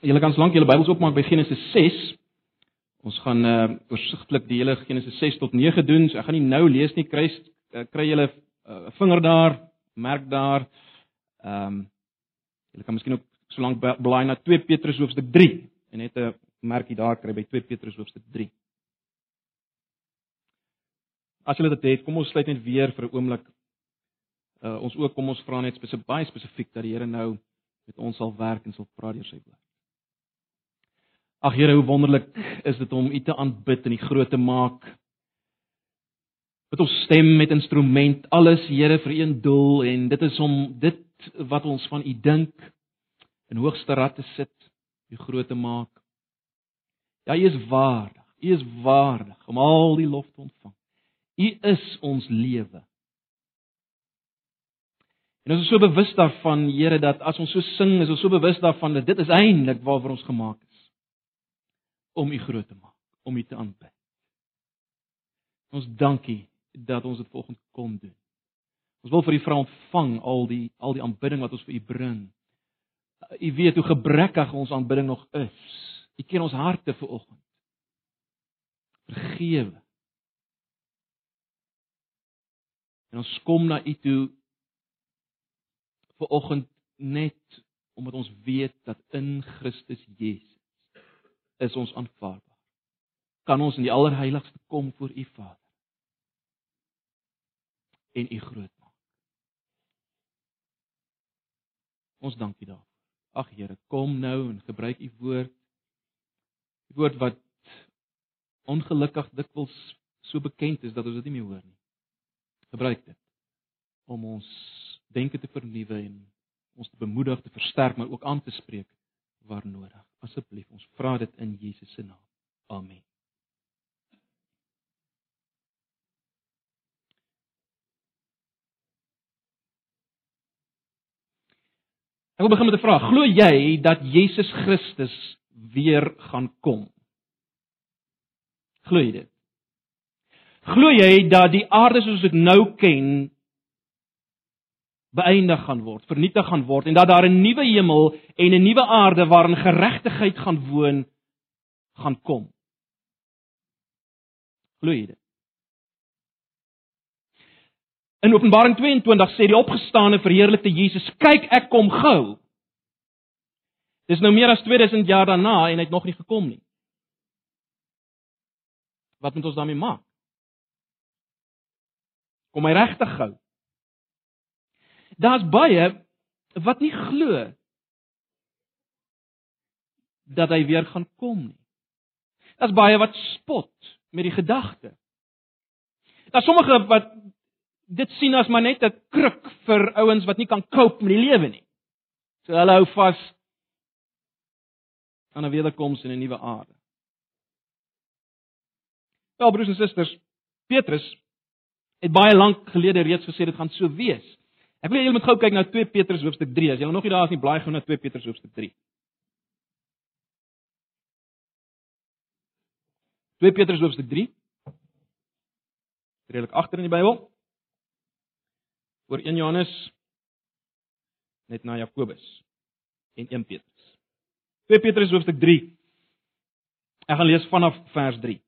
Julle kan slank julle Bybels oopmaak by Genesis 6. Ons gaan uh oorsigtelik die hele Genesis 6 tot 9 doen. So ek gaan nie nou lees nie. Kry uh, kry julle 'n uh, vinger daar, merk daar. Ehm um, julle kan miskien ook solank blaai na 2 Petrus hoofstuk 3 en net 'n merkie daar kry by 2 Petrus hoofstuk 3. As julle dit het, kom ons sluit net weer vir 'n oomblik. Uh ons ook kom ons vra net spesifiek baie spesifiek dat die Here nou met ons sal werk en sal praat deur sy woord. Ag Here, hoe wonderlik is dit om U te aanbid en U groot te maak. Met ons stem met instrument, alles Here vir een doel en dit is om dit wat ons van U dink in hoogste rad te sit, U groot te maak. Ja, U is waardig. U is waardig om al die lof te ontvang. U is ons lewe. En ons is so bewus daarvan, Here, dat as ons so sing, is ons so bewus daarvan dat dit is eintlik waarvoor ons gemaak is om U groot te maak, om U te aanbid. Ons dankie dat ons dit volgens kon doen. Ons wil vir U vra ontvang al die al die aanbidding wat ons vir U bring. U weet hoe gebrekkig ons aanbidding nog is. U ken ons harte vir oggend. Vergewe. En ons kom na U toe vir oggend net omdat ons weet dat in Christus Jesus is ons aanvaarbaar. Kan ons in die allerheiligste kom voor U Vader en U groot maak. Ons dankie daarvoor. Ag Here, kom nou en gebruik U woord. Die woord wat ongelukkig dikwels so bekend is dat ons dit nie meer hoor nie. Gebruik dit om ons denke te vernuwe en ons te bemoedig, te versterk, maar ook aan te spreek waar nodig. Asseblief, ons vra dit in Jesus se naam. Amen. Ek wil begin met 'n vraag. Glo jy dat Jesus Christus weer gaan kom? Glo jy dit? Glo jy dat die aarde soos ek nou ken beëindig gaan word, vernietig gaan word en dat daar 'n nuwe hemel en 'n nuwe aarde waarin geregtigheid gaan woon gaan kom. Glo jy dit? In Openbaring 22 sê die opgestane verheerlikte Jesus: "Kyk, ek kom gou." Dis nou meer as 2000 jaar daarna en hy het nog nie gekom nie. Wat moet ons daarmee maak? Kom hy regtig gou? Daar's baie wat nie glo dat hy weer gaan kom nie. Daar's baie wat spot met die gedagte. Daar's sommige wat dit sien as maar net 'n kruk vir ouens wat nie kan cope met die lewe nie. So hulle hou vas aan 'n wederkoms en 'n nuwe aarde. Wel broers en susters, Petrus het baie lank gelede reeds gesê dit gaan so wees. Ek wil julle moet gou kyk na 2 Petrus hoofstuk 3. As julle nog nie daar is nie, blaai gou na 2 Petrus hoofstuk 3. 2 Petrus hoofstuk 3. Redelik agter in die Bybel. Oor 1 Johannes net na Jakobus en 1 Petrus. 2 Petrus hoofstuk 3. Ek gaan lees vanaf vers 3.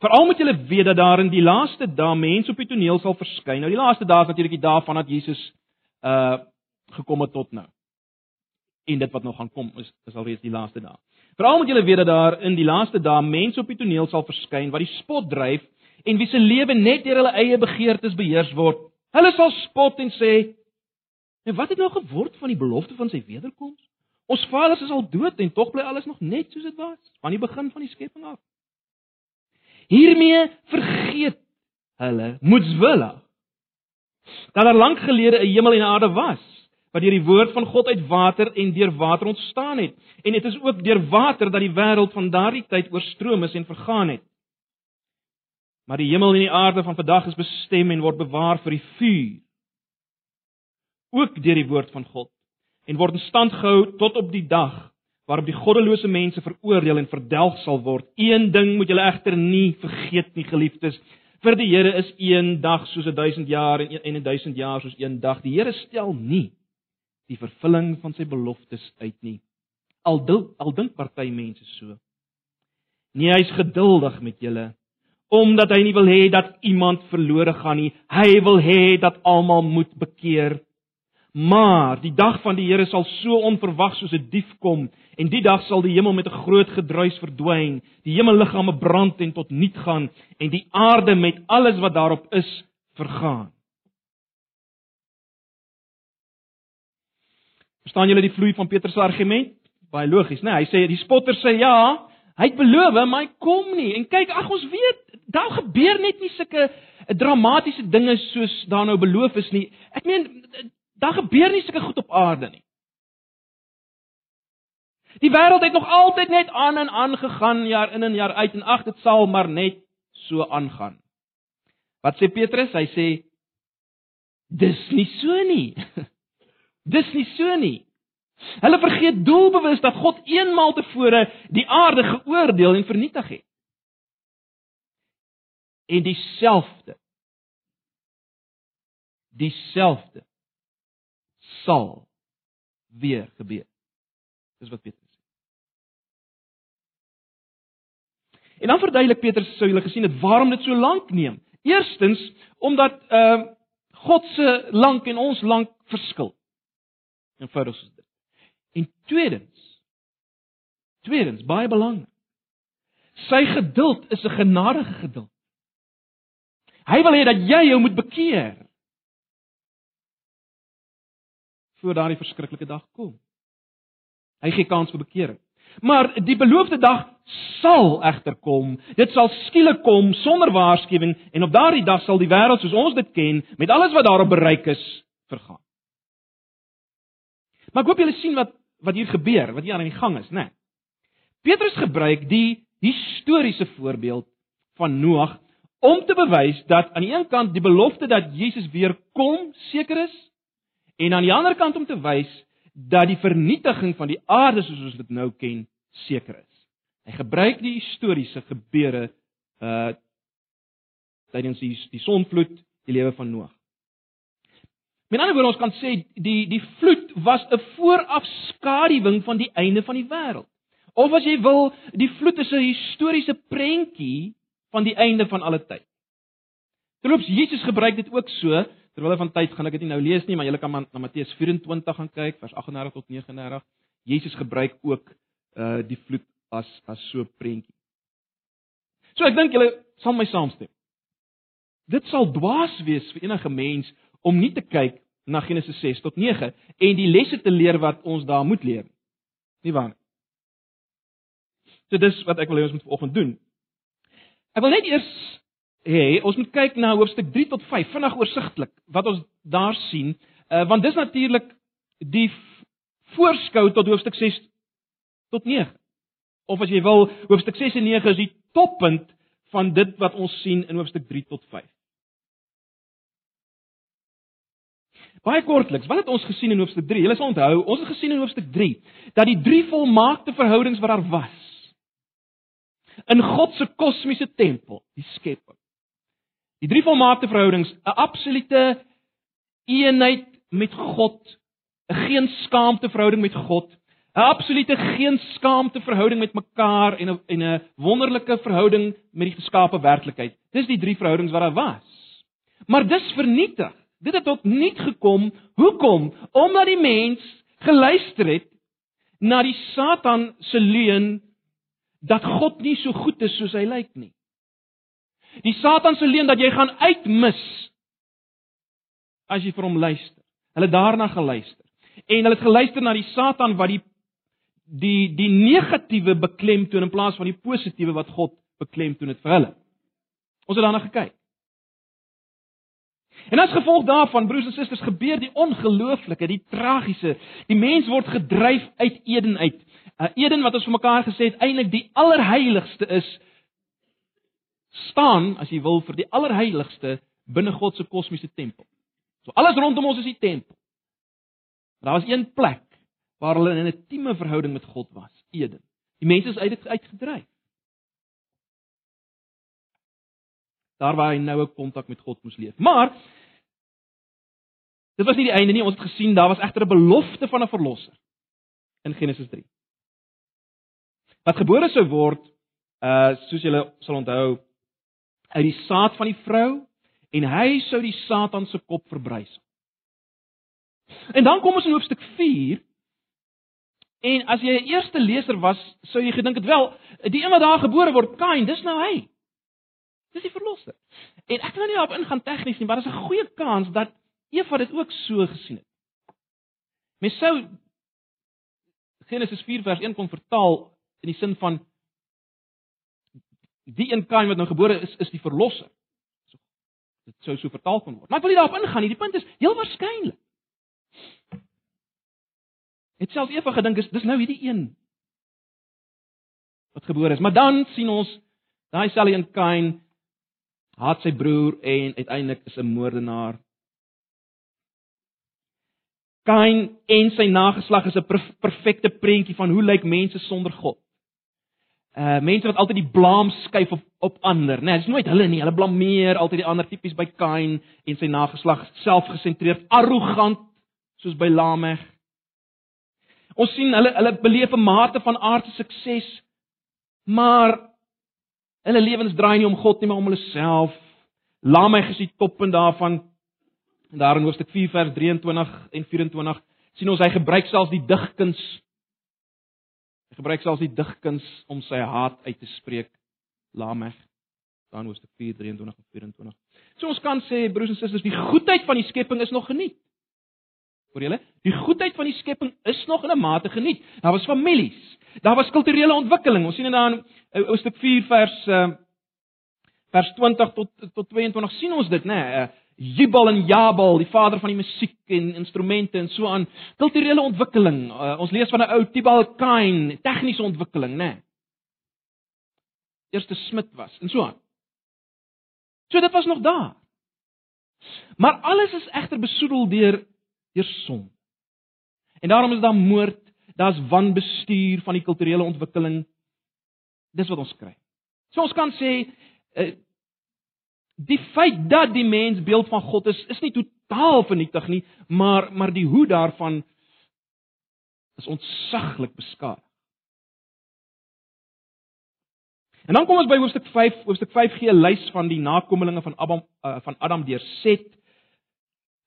Veral moet julle weet dat daar in die laaste dae mense op die toneel sal verskyn. Nou die laaste dae is natuurlik die dae vandat Jesus uh gekom het tot nou. En dit wat nog gaan kom is is alreeds die laaste dae. Veral moet julle weet dat daar in die laaste dae mense op die toneel sal verskyn wat die spot dryf en wie se lewe net deur hulle eie begeertes beheers word. Hulle sal spot en sê: "En wat het nou geword van die belofte van sy wederkoms? Ons vaders is al dood en tog bly alles nog net soos dit was van die begin van die skepping af." Hiermee vergeet hulle moetswillig dat daar lank gelede 'n hemel en 'n aarde was wat deur die woord van God uit water en deur water ontstaan het en dit is ook deur water dat die wêreld van daardie tyd oorstroom is en vergaan het. Maar die hemel en die aarde van vandag is bestem en word bewaar vir die vuur. Ook deur die woord van God en word in stand gehou tot op die dag waarop die goddelose mense veroordeel en verdelg sal word. Een ding moet julle egter nie vergeet nie, geliefdes. Vir die Here is een dag soos 'n 1000 jaar en 'n 1000 jaar soos een dag. Die Here stel nie die vervulling van sy beloftes uit nie. Al dink al dink party mense so. Nee, hy's geduldig met julle omdat hy nie wil hê dat iemand verlore gaan nie. Hy wil hê dat almal moet bekeer. Maar die dag van die Here sal so onverwags soos 'n dief kom en die dag sal die hemel met 'n groot gedruis verdwyn, die hemelliggame brand en tot niet gaan en die aarde met alles wat daarop is vergaan. Verstaan julle die vloei van Petrus se argument? Baie logies, né? Nee, hy sê die spotter sê ja, hy het beloof, maar hy kom nie. En kyk, ag ons weet, daar gebeur net nie sulke dramatiese dinge soos daar nou beloof is nie. Ek meen, daar gebeur nie sulke goed op aarde nie. Die wêreld het nog altyd net aan en aan gegaan jaar in en jaar uit en ag dit sal maar net so aangaan. Wat sê Petrus? Hy sê dis nie so nie. dis nie so nie. Hulle vergeet doelbewus dat God eenmaal tevore die aarde geoordeel en vernietig het. En dieselfde dieselfde sal weer gebeur. Dis wat Petrus sê. En dan verduidelik Petrus sou julle gesien het waarom dit so lank neem. Eerstens omdat ehm uh, God se lank en ons lank verskil. Eenvoudig soos dit. En tweedens tweedens baie belangrik. Sy geduld is 'n genadige geduld. Hy wil hê dat jy jou moet bekeer voor daardie verskriklike dag kom. Hy gee kans vir bekering. Maar die beloofde dag sal egter kom. Dit sal skielik kom sonder waarskuwing en op daardie dag sal die wêreld soos ons dit ken, met alles wat daarop bereik is, vergaan. Maar ek hoop julle sien wat wat hier gebeur, wat hier aan die gang is, né? Nee. Petrus gebruik die historiese voorbeeld van Noag om te bewys dat aan die een kant die belofte dat Jesus weer kom seker is en aan die ander kant om te wys dat die vernietiging van die aarde soos ons dit nou ken seker is. Hy gebruik die historiese gebeure uh tydens die die sonvloed, die lewe van Noag. Met ander woorde ons kan sê die die vloed was 'n voorafskaduwing van die einde van die wêreld. Of as jy wil, die vloed is 'n historiese prentjie van die einde van alle tyd. Terloops Jesus gebruik dit ook so Terwyl van tyd gaan ek dit nie nou lees nie, maar julle kan na Matteus 24 gaan kyk, vers 38 tot 39. Jesus gebruik ook uh die vloed as as so 'n prentjie. So ek dink julle sal my saamstem. Dit sal dwaas wees vir enige mens om nie te kyk na Genesis 6 tot 9 en die lesse te leer wat ons daar moet leer. Nie waar nie. So dis wat ek wil hê ons moet vanoggend doen. Ek wil net eers hê ons moet kyk na hoofstuk 3 tot 5 vinnig oorsigtelik wat ons daar sien. Uh, want dis natuurlik die voorskou tot hoofstuk 6 tot 9 of as jy wil hoofstuk 6 en 9 is die toppunt van dit wat ons sien in hoofstuk 3 tot 5 Baie kortliks, wat het ons gesien in hoofstuk 3? Julle sal onthou, ons het gesien in hoofstuk 3 dat die drie volmaakte verhoudings wat daar was in God se kosmiese tempel, die skepping Die drie volmaakte verhoudings, 'n absolute eenheid met God, 'n geen skaamte verhouding met God, 'n absolute geen skaamte verhouding met mekaar en 'n en 'n wonderlike verhouding met die geskape werklikheid. Dis die drie verhoudings wat daar was. Maar dis vernietig. Dit het tot niet gekom. Hoekom? Omdat die mens geluister het na die Satan se leuen dat God nie so goed is soos hy lyk nie. Die Satan se leuen dat jy gaan uitmis as jy vir hom luister. Hulle daarna geluister. En hulle het geluister na die Satan wat die die die negatiewe beklemtoon in plaas van die positiewe wat God beklemtoon het vir hulle. Ons het daarna gekyk. En as gevolg daarvan, broers en susters, gebeur die ongelooflike, die tragiese. Die mens word gedryf uit Eden uit. 'n uh, Eden wat ons vir mekaar gesê het eintlik die allerheiligste is staan as jy wil vir die allerheiligste binne God se kosmiese tempel. So alles rondom ons is die tempel. Maar daar was een plek waar hulle in 'n intieme verhouding met God was, Eden. Die mense is uit dit uitgedryf. Daar waar hy nou 'n kontak met God moes leef. Maar Dit was nie die einde nie. Ons het gesien daar was egter 'n belofte van 'n verlosser in Genesis 3. Wat gebore sou word, uh soos julle sal onthou, uit die saad van die vrou en hy sou die Satan se kop verbrys. En dan kom ons in hoofstuk 4 En as jy 'n eerste leser was, sou jy gedink het wel, die een wat daar gebore word, Kain, dis nou hy. Dis die verlosser. En ek wil nie daarop ingaan tegnies nie, maar daar's 'n goeie kans dat Eva dit ook so gesien het. Mens sou Genesis 4 vers 1 kon vertaal in die sin van die een Kain wat nou gebore is, is die verlosser. Dit sou so vertaal kon word. Maar ek wil nie daarop ingaan nie. Die punt is heel waarskynlik het selfs Eva gedink is dis nou hierdie een wat gebore is. Maar dan sien ons daai selfie in Kain haat sy broer en uiteindelik is 'n moordenaar. Kain en sy nageslag is 'n perfekte prentjie van hoe lyk mense sonder God. Uh mense wat altyd die blame skuif op op ander, né? Nee, dit is nooit hulle nie. Hulle blameer altyd die ander tipies by Kain en sy nageslag, selfgesentreerd, arrogant soos by Lamech. Ons sien hulle hulle beleef 'n mate van aardse sukses, maar hulle lewens draai nie om God nie, maar om hulle self. Lamech is die toppunt daarvan. Daar in Hoofstuk 4 vers 23 en 24 sien ons hy gebruik selfs die digkuns. Hy gebruik selfs die digkuns om sy haat uit te spreek. Lamech dan Hoofstuk 4 23 en 24. So ons kan sê broers en susters, die goedheid van die skepping is nog geniet. Hoor julle? Die goedheid van die skepping is nog in 'n mate geniet. Daar was families. Daar was kulturele ontwikkeling. Ons sien dit dan in Hoofstuk 4 vers uh vers 20 tot tot 22 sien ons dit, né? Nee, uh, Jubal en Jabal, die vader van die musiek en instrumente en so aan. Kulturele ontwikkeling. Uh, ons lees van 'n ou Tibal Cain, tegniese ontwikkeling, né? Nee. Eerste smid was en so aan. So dit was nog daar. Maar alles is egter besoedel deur deur son. En daarom is daar moord, daar's wanbestuur van die kulturele ontwikkeling. Dis wat ons kry. So ons kan sê uh, die feit dat die mens beeld van God is, is nie totaal vernietig nie, maar maar die hoe daarvan is ontsaglik beskadig. En dan kom ons by hoofstuk 5. Hoofstuk 5 gee 'n lys van die nakommelinge van Adam uh, van Adam deur Set.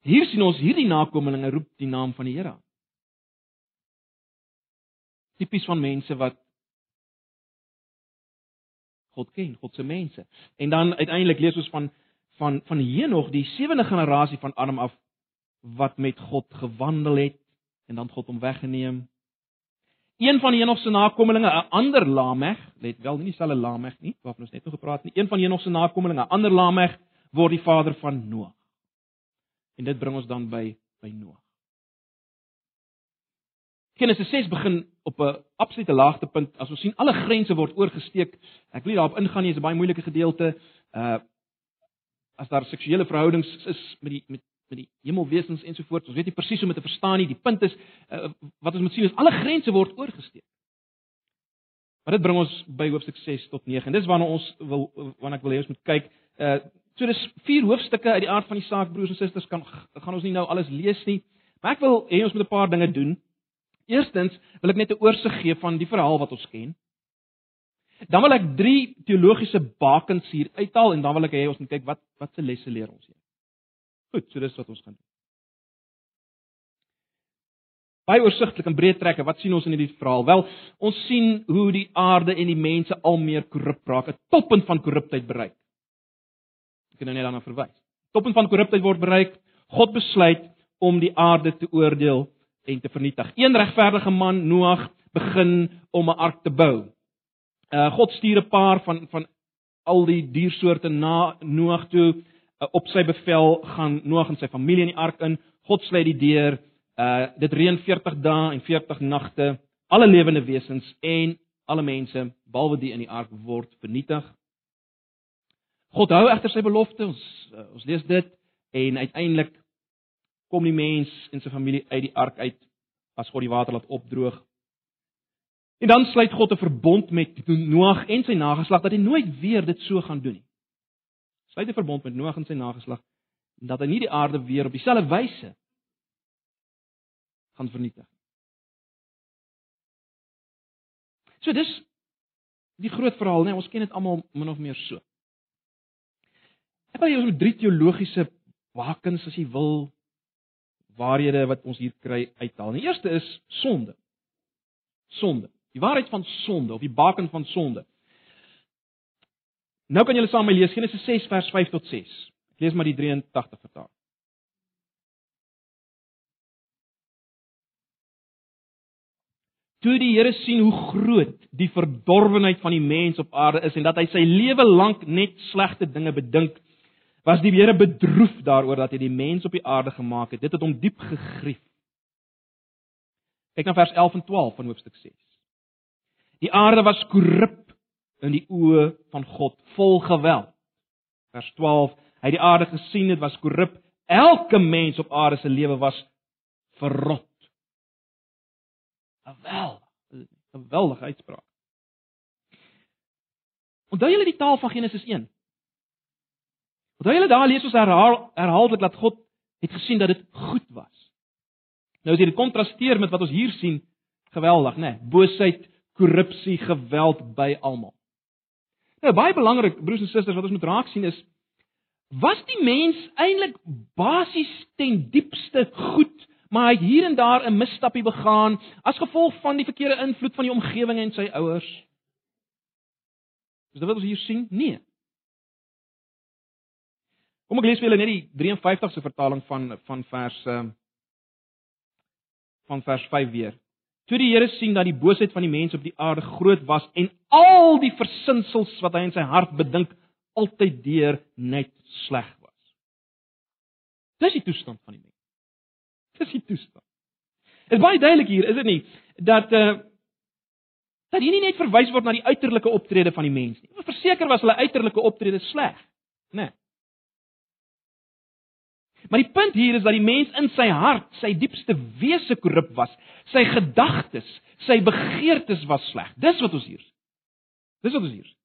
Hier sien ons hierdie nakommelinge roep die naam van die Here. Tipies van mense wat God ken, God se mense. En dan uiteindelik lees ons van van van Henog, die sewende generasie van Adam af wat met God gewandel het en dan God hom weggeneem. Een van Henog se nakommelinge, 'n ander Lameg, let wel nie dieselfde Lameg nie, waarvan ons net nog gepraat het nie. Een van Henog se nakommelinge, 'n ander Lameg word die vader van Noag. En dit bring ons dan by by Noag. Genesis 6 begin op 'n absolute laagtepunt. As ons sien alle grense word oorgesteek. Ek wil nie daarop ingaan nie, dit is 'n baie moeilike gedeelte. Uh as daar seksuele verhoudings is met die met met die hemelwesens ensovoorts. Ons weet nie presies hoe om dit te verstaan nie. Die punt is uh, wat ons moet sien is alle grense word oorgesteek. Maar dit bring ons by hoofstuk 6 tot 9. En dis waarna ons wil wanneer ek wil hê ons moet kyk. Uh So dis vier hoofstukke uit die aard van die saak broers en susters kan gaan ons nie nou alles lees nie. Maar ek wil hê ons moet 'n paar dinge doen. Eerstens wil ek net 'n oorsig gee van die verhaal wat ons ken. Dan wil ek drie teologiese bakens hier uithaal en dan wil ek hê ons moet kyk wat wat se lesse leer ons hier. Goed, so dis wat ons gaan doen. Baie oorsigtelik en breë trekke, wat sien ons in hierdie verhaal? Wel, ons sien hoe die aarde en die mense al meer korrup raak, 'n toppunt van korruptheid bereik. Ek kan nou net daarna verwys. Toppunt van korruptheid word bereik. God besluit om die aarde te oordeel en te vernietig. Een regverdige man, Noag, begin om 'n ark te bou. Uh God stuur 'n paar van van al die diersoorte na Noag toe. Uh, op sy bevel gaan Noag en sy familie in die ark in. God sluit die deur. Uh dit reën 40 dae en 40 nagte. Alle lewende wesens en alle mense, behalwe die in die ark, word vernietig. God hou egter sy belofte. Ons uh, ons lees dit en uiteindelik kom die mens en sy familie uit die ark uit as God die water laat opdroog. En dan sluit God 'n verbond met Noag en sy nageslag dat hy nooit weer dit so gaan doen nie. Sluit 'n verbond met Noag en sy nageslag dat hy nie die aarde weer op dieselfde wyse gaan vernietig. So dis die groot verhaal, nee, ons ken dit almal min of meer so. Ek wil jou met drie teologiese bakens as jy wil waarhede wat ons hier kry uithaal. Die eerste is sonde. Sonde. Die waarheid van sonde of die baken van sonde. Nou kan julle saam my lees Genesis 6 vers 5 tot 6. Ek lees maar die 83 vertaling. Toe die Here sien hoe groot die verdorwenheid van die mens op aarde is en dat hy sy lewe lank net slegte dinge bedink, was die Here bedroef daaroor dat hy die mens op die aarde gemaak het. Dit het hom diep gegrief. Kyk na vers 11 en 12 van hoofstuk 6. Die aarde was korrup in die oë van God, vol geweld. Vers 12, hy het die aarde gesien, dit was korrup. Elke mens op aarde se lewe was verrot. Geweldig. 'n Geweldige uitspraak. Onthou julle die taal van Genesis 1? Onthou julle daar lees ons herhaal herhaaldelik dat God het gesien dat dit goed was. Nou as jy dit kontrasteer met wat ons hier sien, geweldig, né? Nee, boosheid, korrupsie, geweld by almal. Nou baie belangrik, broers en susters, wat ons moet raak sien is was die mens eintlik basies ten diepste goed maar hy het hier en daar 'n misstapie begaan as gevolg van die verkeerde invloed van die omgewing en sy ouers. Is dit wat ons hier sien? Nee. Kom ek lees vir julle net die 53ste vertaling van van vers ehm, van vers 5 weer. Toe die Here sien dat die boosheid van die mense op die aarde groot was en al die versinsels wat hy in sy hart bedink altyd deur net sleg was. Dis die toestand van die mens. Dis die toestand. Dit is baie duidelik hier, is dit nie, dat uh dat hier nie net verwys word na die uiterlike optrede van die mens nie. Verseker was hulle uiterlike optrede sleg, né? Nee. Maar die punt hier is dat die mens in sy hart, sy diepste wese korrup was. Sy gedagtes, sy begeertes was sleg. Dis wat ons hier sien. Dis wat ons hier sien.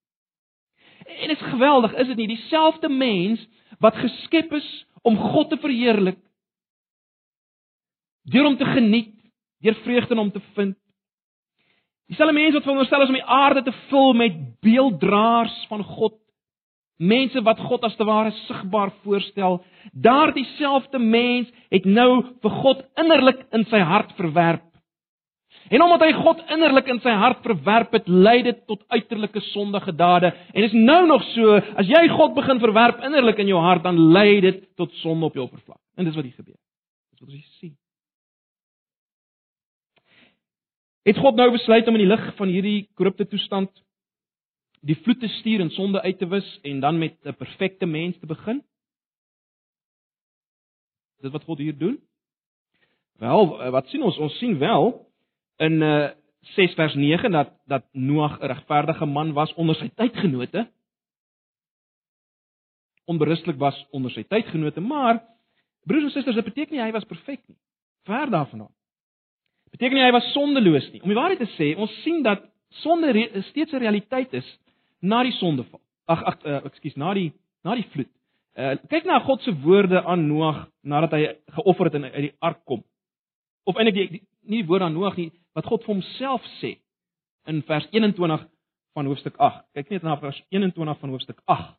En dit is geweldig, is dit nie? Dieselfde mens wat geskep is om God te verheerlik, deur hom te geniet, deur vreugde in hom te vind. Dieselfde mense wat veronderstel is om die aarde te vul met beelddraers van God, mense wat God as te ware sigbaar voorstel, daardie selfde mens het nou vir God innerlik in sy hart verwerp. En omdat hy God innerlik in sy hart verwerp het, lei dit tot uiterlike sondige dade. En is nou nog so, as jy God begin verwerp innerlik in jou hart, dan lei dit tot sonde op jou oppervlak. En dis wat hier gebeur. Dis wat ons sien. Het God nou besluit om in die lig van hierdie korrupte toestand die vloed te stuur en sonde uit te wis en dan met 'n perfekte mens te begin? Dis wat God hier doen? Wel, eh, wat sien ons? Ons sien wel in uh 6 vers 9 dat dat Noag 'n regverdige man was onder sy tydgenote. Onberustelik was onder sy tydgenote, maar broers en susters, dit beteken nie hy was perfek nie. Ver daarvan af beteken nie hy was sondeloos nie. Om die waarheid te sê, ons sien dat sonde steeds 'n realiteit is na die sondeval. Ag ag uh, ekskuus, na die na die vloed. Uh, kyk na God se woorde aan Noag nadat hy geoffer het en uit die ark kom. Of eintlik die, die nie die woorde aan Noag nie, wat God vir homself sê in vers 21 van hoofstuk 8. Kyk net na vers 21 van hoofstuk 8.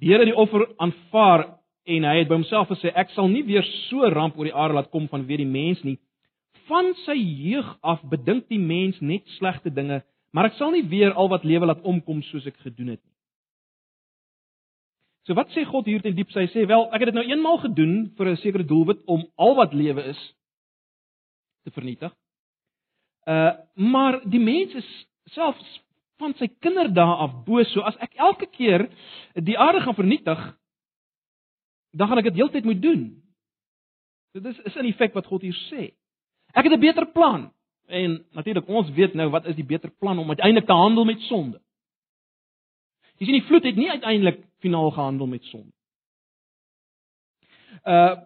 Die Here het die offer aanvaar en hy het by homself gesê ek sal nie weer so ramp oor die aarde laat kom vanweë die mens nie. Van sy jeug af bedink die mens net slegte dinge, maar ek sal nie weer al wat lewe laat omkom soos ek gedoen het nie. So wat sê God hier ten diepste? Hy sê wel, ek het dit nou eenmaal gedoen vir 'n sekere doelwit om al wat lewe is te vernietig. Uh maar die mens is selfs van sy kinderdae af bo so as ek elke keer die aarde gaan vernietig dan gaan ek dit heeltyd moet doen. Dit is is in effek wat God hier sê. Ek het 'n beter plan en natuurlik ons weet nou wat is die beter plan om uiteindelik te handel met sonde. Jy sien die vloed het nie uiteindelik finaal gehandel met sonde. Uh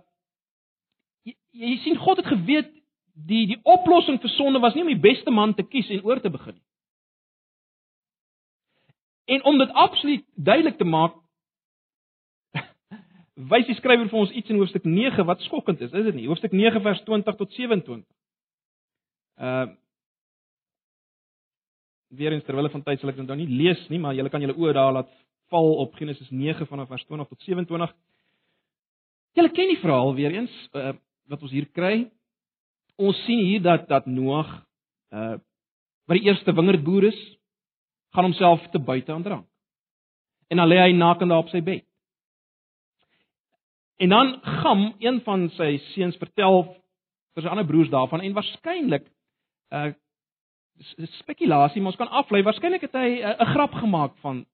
jy, jy sien God het geweet die die oplossing vir sonde was nie om die beste man te kies en oor te begin nie. En om dit absoluut duidelik te maak, wys die skrywer vir ons iets in hoofstuk 9 wat skokkend is, is dit nie? Hoofstuk 9 vers 20 tot 27. Uh Weer eens terwyl van tyd sal ek dit nou nie lees nie, maar julle kan julle oë daar laat val op Genesis 9 vanaf vers 20 tot 27. Julle ken die verhaal weer eens uh, wat ons hier kry. Ons sien hier dat dat Noag uh wat die eerste wingerdboer is, gaan homself te buite aan drank. En dan lê hy nakend daar op sy bed. En dan Gam, een van sy seuns vertel vir sy ander broers daarvan en waarskynlik uh spekulasie, maar ons kan aflei, waarskynlik het hy 'n uh, grap gemaak van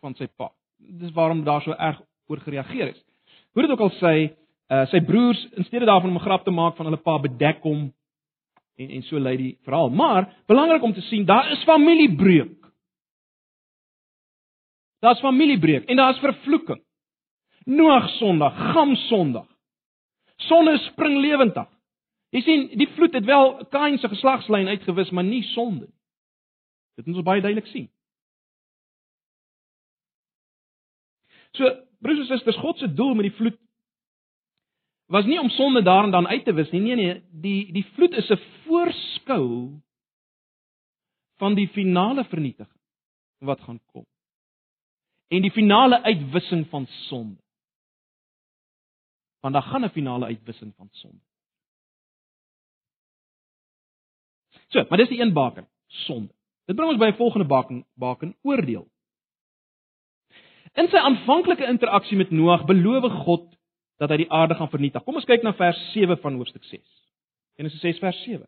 van sy pa. Dis waarom daar so erg oor gereageer is. Hoe dit ook al sê, uh, sy broers in steede daarvan om 'n grap te maak van hulle pa bedek hom en en so lei die verhaal. Maar belangrik om te sien, daar is familiebreuk. Daar's familiebreuk en daar's vervloeking. Noag Sondag, Gam Sondag. Sonne spring lewendig. Jy sien, die vloed het wel Kain se geslagslyn uitgewis, maar nie sonde nie. Dit moet ons baie duidelik sien. So, broers en susters, God se doel met die vloed was nie om sonde daarin dan uit te wis nie. Nee nee, die die vloed is 'n voorskou van die finale vernietiging wat gaan kom. En die finale uitwissing van sonde. Want daar gaan 'n finale uitwissing van sonde. So, maar dis die een baken, sonde. Dit bring ons by 'n volgende baken, baken oordeel. In sy aanvanklike interaksie met Noag beloof God dat hy die aarde gaan vernietig. Kom ons kyk na vers 7 van hoofstuk 6. Genesis 6 vers 7.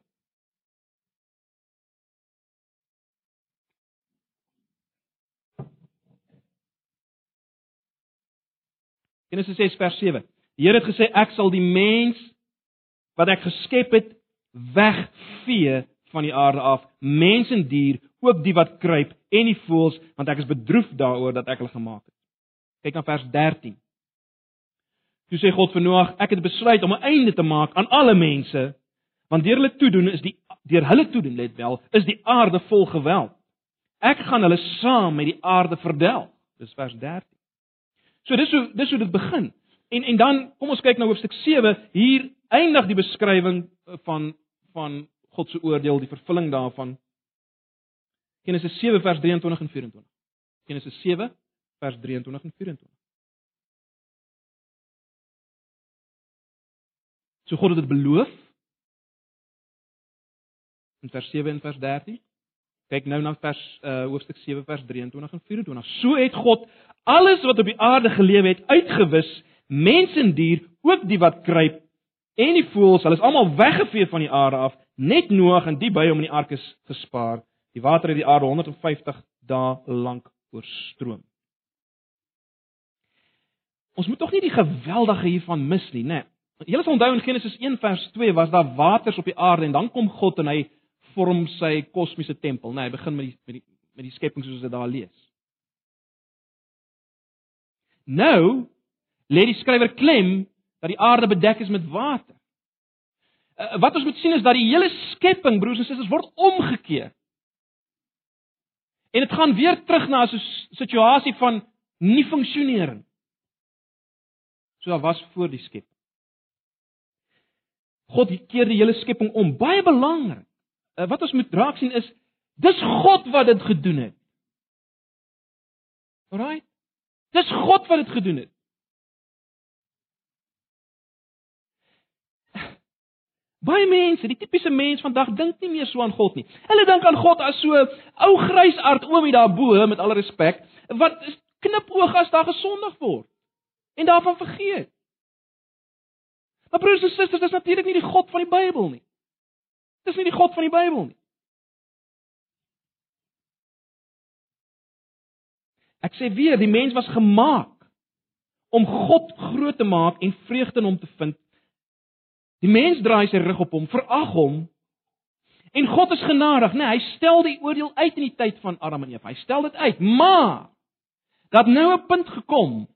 Genesis 6 vers 7. Die Here het gesê ek sal die mens wat ek geskep het wegvee van die aarde af, mens en dier, ook die wat kruip en die voëls, want ek is bedroef daaroor dat ek hulle gemaak het. Kyk na vers 13. Toe sê God vir Noag, ek het besluit om 'n einde te maak aan alle mense, want deur hulle toedoen is die deur hulle toedoen, let wel, is die aarde vol geweld. Ek gaan hulle saam met die aarde verdel. Dis vers 13. So dis hoe dis hoe dit begin. En en dan kom ons kyk na hoofstuk 7. Hier eindig die beskrywing van van God se oordeel, die vervulling daarvan. Genesis 7 vers 23 en 24. Genesis 7 vers 23 en 24. So God het dit beloof. In vers 7 en vers 13. Kyk nou na vers uh hoofstuk 7 vers 23 en 24. So het God alles wat op die aarde geleef het uitgewis, mens en dier, ook die wat kruip en die voëls, hulle is almal weggevee van die aarde af, net Noag en die by hom in die ark is gespaar. Die water het die aarde 150 dae lank oorstroom. Ons moet tog nie die geweldige hiervan mis nie, né? Nee. Julle sal onthou in Genesis 1 vers 2 was daar waters op die aarde en dan kom God en hy vorm sy kosmiese tempel? Nee, hy begin met die met die met die skepping soos dit daar lees. Nou lê die skrywer klem dat die aarde bedek is met water. Uh, wat ons moet sien is dat die hele skepping, broers en susters, word omgekeer. En dit gaan weer terug na 'n situasie van nie funksionering so daar was voor die skepping. God keer die hele skepping om. Baie belangrik. Uh, wat ons moet raak sien is dis God wat dit gedoen het. Alraai. Dis God wat dit gedoen het. Baie mense, die tipiese mens vandag dink nie meer so aan God nie. Hulle dink aan God as so ou grysaard oomie daarbo met alle respek wat knip oog as daar gesondig word en daarvan vergeet. Maar broers en susters, dis natuurlik nie die God van die Bybel nie. Dis nie die God van die Bybel nie. Ek sê weer, die mens was gemaak om God groot te maak en vreugde in hom te vind. Die mens draai sy rug op hom, verag hom. En God is genadig, né? Nee, hy stel die oordeel uit in die tyd van Adam en Eva. Hy stel dit uit. Maar dat nou 'n punt gekom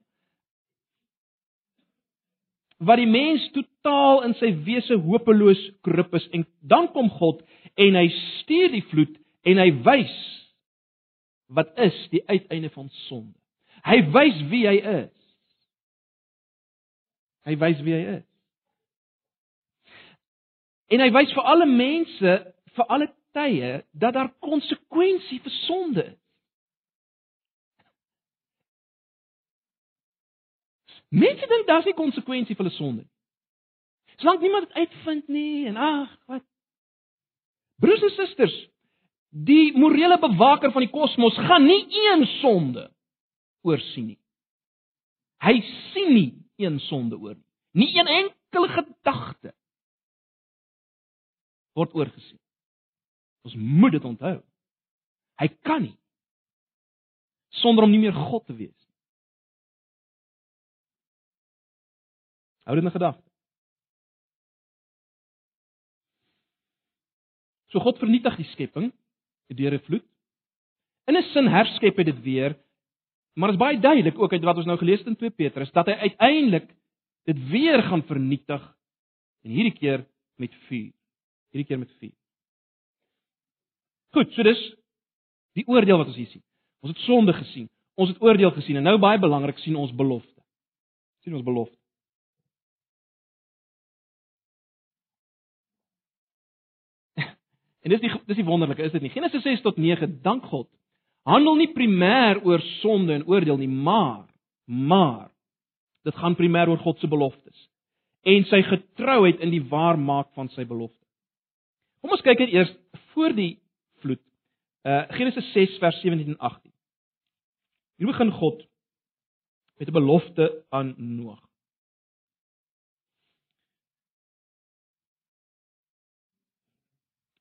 wat die mens totaal in sy wese hopeloos korrup is en dan kom God en hy stuur die vloed en hy wys wat is die uiteinde van sonde. Hy wys wie hy is. Hy wys wie hy is. En hy wys vir alle mense vir alle tye dat daar konsekwensie vir sonde is. Mense dink daar's nie konsekwensie vir hulle sonde nie. Solank niemand dit uitvind nie en ag, wat Broers en susters, die morele bewaker van die kosmos gaan nie een sonde oorsien nie. Hy sien nie een sonde oor nie. Nie een enkele gedagte word oorgesien. Ons moet dit onthou. Hy kan nie sonder om nie meer God te wees Hou dit in gedagte. So God vernietig die skepping deur 'n vloed. In 'n sin herskep hy dit weer, maar dit is baie duidelik ook uit wat ons nou gelees het in 2 Petrus dat hy uiteindelik dit weer gaan vernietig en hierdie keer met vuur. Hierdie keer met vuur. Goed, so dis die oordeel wat ons hier sien. Ons het sonde gesien. Ons het oordeel gesien en nou baie belangrik sien ons belofte. sien ons belofte. En dis die dis die wonderlike, is dit nie? Genesis 6 tot 9, dank God. Handel nie primêr oor sonde en oordeel nie, maar maar dit gaan primêr oor God se beloftes en sy getrouheid in die waarmaak van sy belofte. Kom ons kyk net eers voor die vloed. Uh Genesis 6 vers 17 en 18. Hier begin God met 'n belofte aan Noag.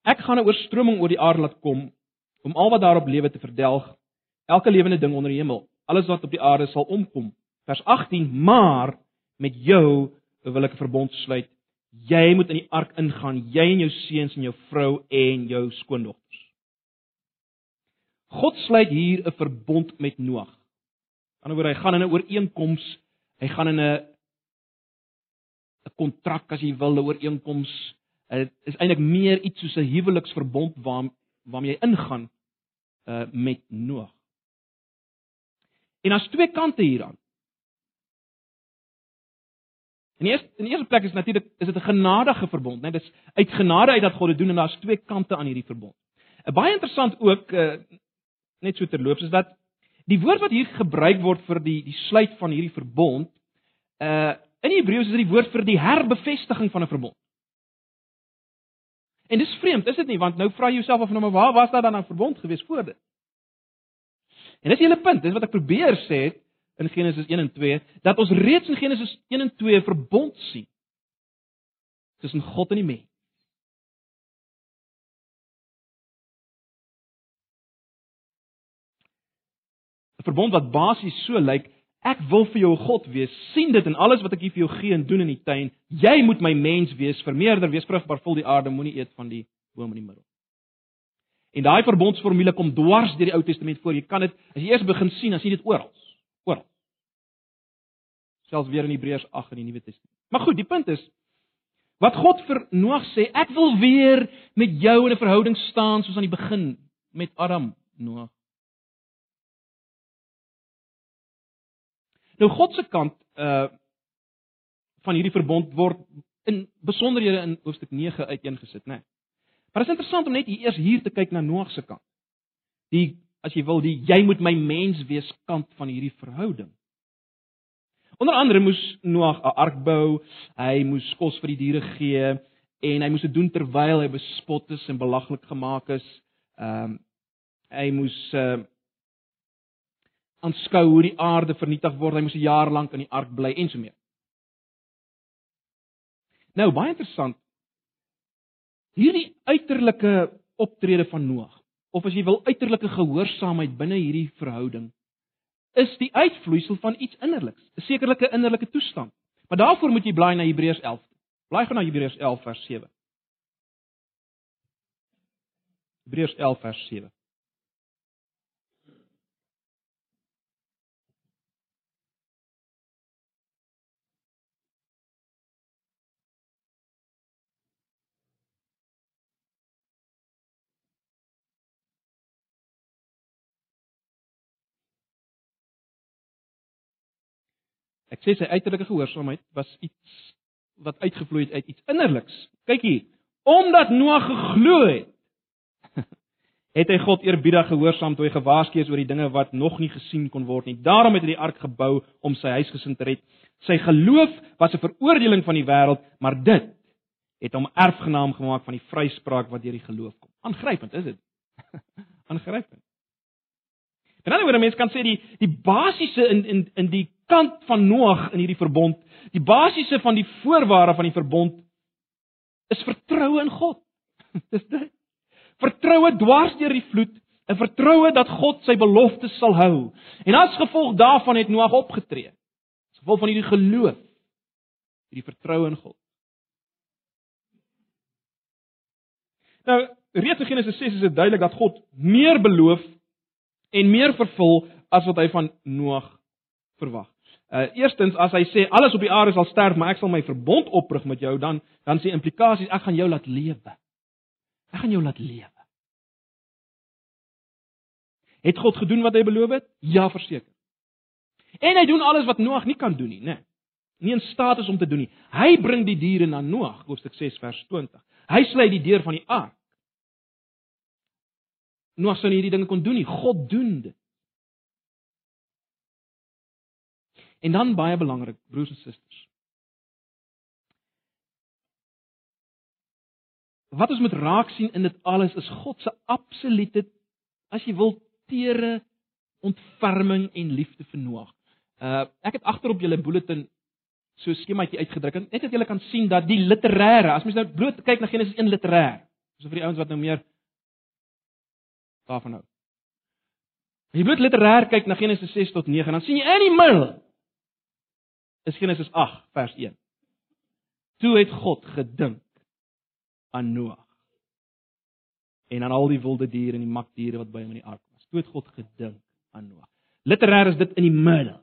Ek gaan 'n oorstroming oor die aarde laat kom om al wat daarop lewe te verdelg, elke lewende ding onder die hemel, alles wat op die aarde sal omkom. Vers 18: Maar met jou wil ek 'n verbond sluit. Jy moet in die ark ingaan, jy en jou seuns en jou vrou en jou skoondogters. God sluit hier 'n verbond met Noag. Aan die ander hy gaan in 'n ooreenkoms, hy gaan in 'n 'n kontrak as jy wil, 'n ooreenkoms Dit is eintlik meer iets soos 'n huweliksverbond waar waarmee jy ingaan uh met Noag. En daar's twee kante hieraan. In die eerste in die eerste plek is natuurlik is dit 'n genadige verbond, né? Nee? Dis uit genade uit dat God dit doen en daar's twee kante aan hierdie verbond. 'n Baie interessant ook uh net so terloops is dat die woord wat hier gebruik word vir die die sluit van hierdie verbond uh in Hebreëus is dit die woord vir die herbevestiging van 'n verbond. En dis vreemd, is dit nie? Want nou vra jy jouself of nou maar waar was daar dan 'n verbond gewees voor dit? En dis hele punt, dis wat ek probeer sê in Genesis 1 en 2, dat ons reeds in Genesis 1 en 2 verbond sien tussen God en die mens. 'n Verbond wat basies so lyk, Ek wil vir jou 'n God wees. sien dit in alles wat ek vir jou gee en doen in die tuin. Jy moet my mens wees, vermeerder, wees vrugbaar, vul die aarde, moenie eet van die boom in die middel. En daai verbondsformule kom dwars deur die Ou Testament voor. Jy kan dit as jy eers begin sien, dan sien jy dit oral. Oral. Selfs weer in Hebreërs 8 in die Nuwe Testament. Maar goed, die punt is wat God vir Noag sê, ek wil weer met jou in 'n verhouding staan soos aan die begin met Adam, Noag. Nou God se kant uh van hierdie verbond word in besonderhede in hoofstuk 9 uiteengesit, né? Nee. Maar dit is interessant om net hier eers hier te kyk na Noag se kant. Die as jy wil, die jy moet my mens wees kant van hierdie verhouding. Onder andere moes Noag 'n ark bou, hy moes kos vir die diere gee en hy moes dit doen terwyl hy bespot is en belaglik gemaak is. Ehm um, hy moes uh aanskou hoe die aarde vernietig word. Hy moes 'n jaar lank in die ark bly en so mee. Nou baie interessant. Hierdie uiterlike optrede van Noag, of as jy wil uiterlike gehoorsaamheid binne hierdie verhouding, is die uitvloeisel van iets innerliks, 'n sekerlike innerlike toestand. Maar daarvoor moet jy blaai na Hebreërs 11. Blaai gou na Hebreërs 11 vers 7. Hebreërs 11 vers 7. Ek sê sy uiterlike gehoorsaamheid was iets wat uitgevloei het uit iets innerliks. Kyk hier, omdat Noag geglo het, het hy God eerbiedig gehoorsaam toe hy gewaarsku is oor die dinge wat nog nie gesien kon word nie. Daarom het hy die ark gebou om sy huisgesin te red. Sy geloof was 'n veroordeling van die wêreld, maar dit het hom erfgenaam gemaak van die vryspraak wat deur die geloof kom. Aangrypend, is dit? Aangrypend. En dan word mense kan sê die die basiese in in in die kant van Noag in hierdie verbond, die basiese van die voorwaarde van die verbond is vertroue in God. Dis dit vertroue dwars deur die vloed, 'n vertroue dat God sy beloftes sal hou. En as gevolg daarvan het Noag opgetree. As gevolg van hierdie geloof, hierdie vertroue in God. Nou, reeds in Genesis 6 is dit duidelik dat God meer beloof en meer vervul as wat hy van Noag verwag. Uh eerstens as hy sê alles op die aarde sal sterf, maar ek sal my verbond oprig met jou, dan dan sê implikasies ek gaan jou laat lewe. Ek gaan jou laat lewe. Het God gedoen wat hy beloof het? Ja, verseker. En hy doen alles wat Noag nie kan doen nie, né? Nie in staat is om te doen nie. Hy bring die diere na Noag, hoofstuk 6 vers 20. Hy sluit die deur van die ark. Noag sou nie hierdie dinge kon doen nie. God doen dit. En dan baie belangrik, broers en susters. Wat ons moet raak sien in dit alles is God se absolute as jy wil tere ontferming en liefde vir Noag. Uh ek het agter op julle bulletin so 'n skemaatjie uitgedruk en net dat julle kan sien dat die literêre, as mens nou bloot kyk na Genesis 1 literêr, so vir die ouens wat nou meer daarvan hou. As jy bloot literêr kyk na Genesis 6 tot 9, dan sien jy in die middel is Genesis 8 vers 1. Toe het God gedink aan Noag en aan al die wilde diere en die makdiere wat by hom in die ark was. Toe het God gedink aan Noag. Literêr is dit in die middel.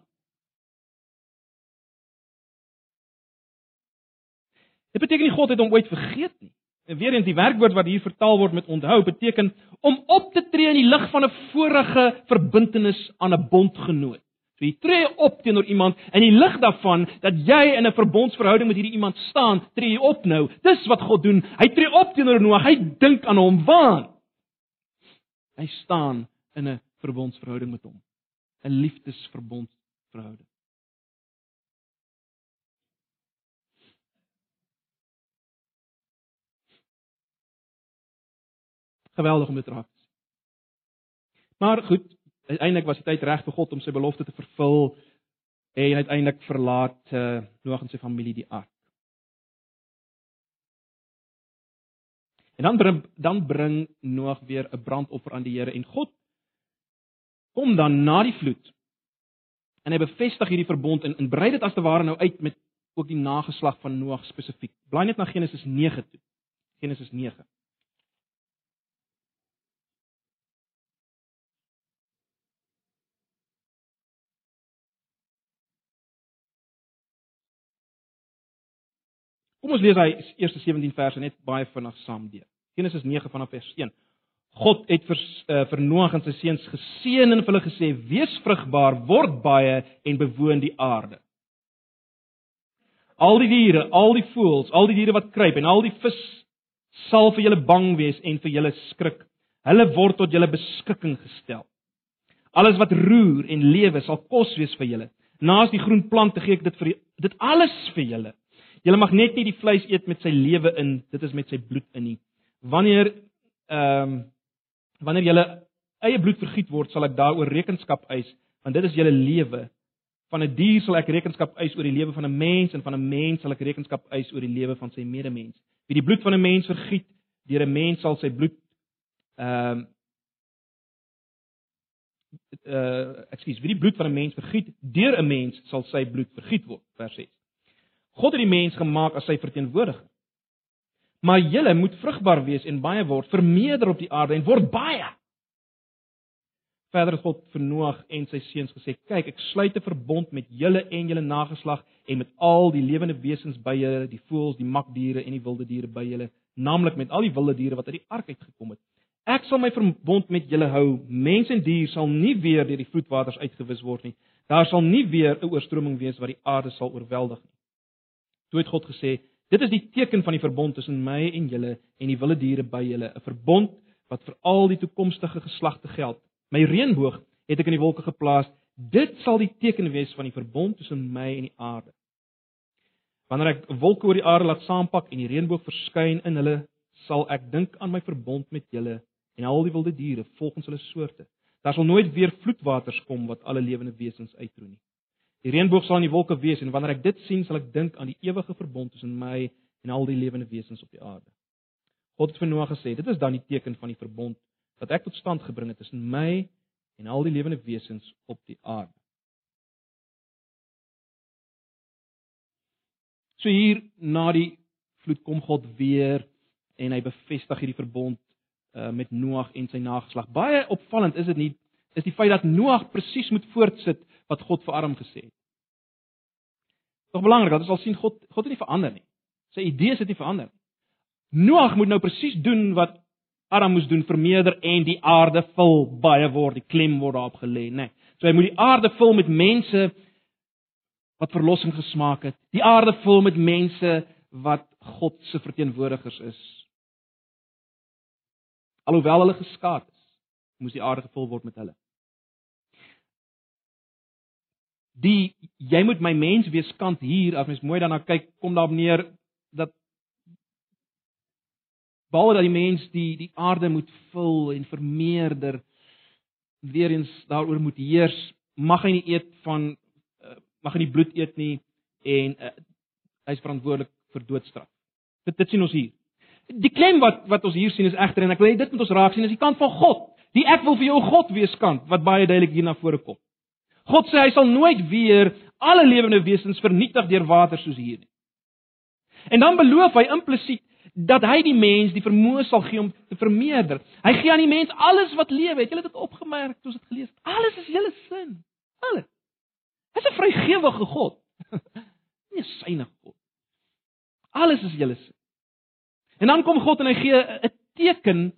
Dit beteken nie God het hom ooit vergeet nie. En weer eens die werkwoord wat hier vertaal word met onthou beteken om op te tree in die lig van 'n vorige verbintenis aan 'n bondgenoot. So jy tree op teenoor iemand in die lig daarvan dat jy in 'n verbondsverhouding met hierdie iemand staan, tree jy op nou. Dis wat God doen. Hy tree op teenoor Noag. Hy dink aan hom waan hy staan in 'n verbondsverhouding met hom. 'n Liefdesverbondsverhouding. Geweldig om dit raak. Maar goed, uiteindelik was die tyd reg vir God om sy belofte te vervul en uiteindelik verlaat uh, Noag en sy familie die ark. En dan bring dan bring Noag weer 'n brandoffer aan die Here en God kom dan na die vloed. En hy bevestig hierdie verbond en, en brei dit as te ware nou uit met ook die nageslag van Noag spesifiek. Blaai net na Genesis 9 toe. Genesis 9. Kom ons lees hy eerste 17 verse net baie vinnig saam deur. Genesis 9 vanaf vers 1. God het vir uh, vir Noag en sy seuns geseën en hulle gesê: "Wees vrugbaar, word baie en bewoon die aarde." Al die diere, al die voëls, al die diere wat kruip en al die vis sal vir julle bang wees en vir julle skrik. Hulle word tot julle beskikking gestel. Alles wat roer en lewe sal kos wees vir julle. Naas die groen plante gee ek dit vir dit alles vir julle. Julle mag net nie die vleis eet met sy lewe in, dit is met sy bloed in nie. Wanneer ehm um, wanneer julle eie bloed vergiet word, sal ek daaroor rekenskap eis, want dit is julle lewe. Van 'n dier sal ek rekenskap eis oor die lewe van 'n mens en van 'n mens sal ek rekenskap eis oor die lewe van sy medemens. Wie die bloed van 'n mens vergiet, deur 'n mens sal sy bloed ehm um, uh ekskuus, wie die bloed van 'n mens vergiet, deur 'n mens sal sy bloed vergiet word, vers 6. God het die mens gemaak as sy verteenwoordiger. Maar julle moet vrugbaar wees en baie word, vermeerder op die aarde en word baie. Verder het God vir Noag en sy seuns gesê: "Kyk, ek sluit 'n verbond met julle en julle nageslag en met al die lewende wesens by julle, die voëls, die makdiere en die wilde diere by julle, naamlik met al die wilde diere wat uit die ark uitgekom het. Ek sal my verbond met julle hou. Mens en dier sal nie weer deur die vloedwaters uitgewis word nie. Daar sal nie weer 'n oorstroming wees wat die aarde sal oorweldig nie. Toe het God gesê: Dit is die teken van die verbond tussen my en julle en die wilde diere by julle, 'n verbond wat vir al die toekomstige geslagte geld. My reënboog het ek in die wolke geplaas. Dit sal die teken wees van die verbond tussen my en die aarde. Wanneer ek wolke oor die aarde laat saampak en die reënboog verskyn in hulle, sal ek dink aan my verbond met julle en al die wilde diere volgens hulle soorte. Daar sal nooit weer vloedwaters kom wat alle lewende wesens uitroei nie. Die reënboog sal in die wolke wees en wanneer ek dit sien, sal ek dink aan die ewige verbond tussen my en al die lewende wesens op die aarde. God het vir Noag gesê, dit is dan die teken van die verbond wat ek tot stand gebring het tussen my en al die lewende wesens op die aarde. So hier na die vloed kom God weer en hy bevestig hierdie verbond uh, met Noag en sy nageslag. Baie opvallend is dit nie is die feit dat Noag presies moet voortsit wat God vir Adam gesê het. Tog belangrik, dat ons al sien God God het nie verander nie. Sy idees het nie verander nie. Noag moet nou presies doen wat Adam moes doen, vermeerder en die aarde vul, baie word die klem word daarop gelê, nê. Nee. So hy moet die aarde vul met mense wat verlossing gesmaak het. Die aarde vul met mense wat God se verteenwoordigers is. Alhoewel hulle geskaad is, moes die aarde gevul word met hulle. Die jy moet my mens wees kant hier as mens mooi daarna kyk, kom daar neer dat behalwe dat die mens die die aarde moet vul en vermeerder weer eens daaroor moet heers, mag hy nie eet van uh, mag hy nie bloed eet nie en uh, hy is verantwoordelik vir doodstraf. Dit dit sien ons hier. Die klem wat wat ons hier sien is egter en ek wil dit met ons raak sien is die kant van God. Die ek wil vir jou God wees kant wat baie duidelik hier na vore kom. God sê hy sal nooit weer alle lewende wesens vernietig deur water soos hier nie. En dan beloof hy implisiet dat hy die mens die vermoë sal gee om te vermeerder. Hy gee aan die mens alles wat lewe. Het julle dit opgemerk toe ons dit gelees het? Alles is julle sin. Alles. Hy's 'n vrygewige God. Nie 'n syne God. Alles is julle sin. En dan kom God en hy gee 'n teken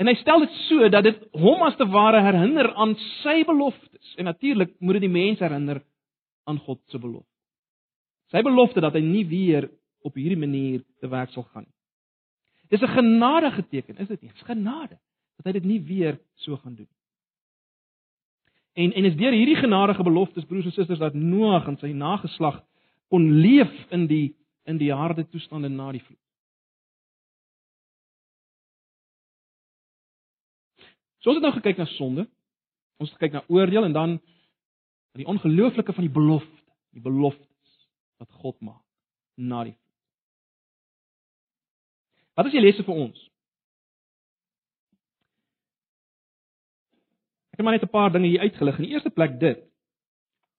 en hy stel dit so dat dit hom as te ware herinner aan sy beloftes. En natuurlik moet dit die mens herinner aan God se belofte. Sy belofte dat hy nie weer op hierdie manier te werk sal gaan nie. Dis 'n genadige teken, is dit nie? Dis genade dat hy dit nie weer so gaan doen nie. En en is deur hierdie genadige beloftes broers en susters dat Noag en sy nageslag kon leef in die in die harde toestande na die vloed. So ons het nou gekyk na sonde. Ons het gekyk na oordeel en dan die ongelooflike van die belofte, die beloftes wat God maak na die vloed. Wat is die lesse vir ons? Ek het maar net 'n paar dinge hier uitgelig. In die eerste plek dit.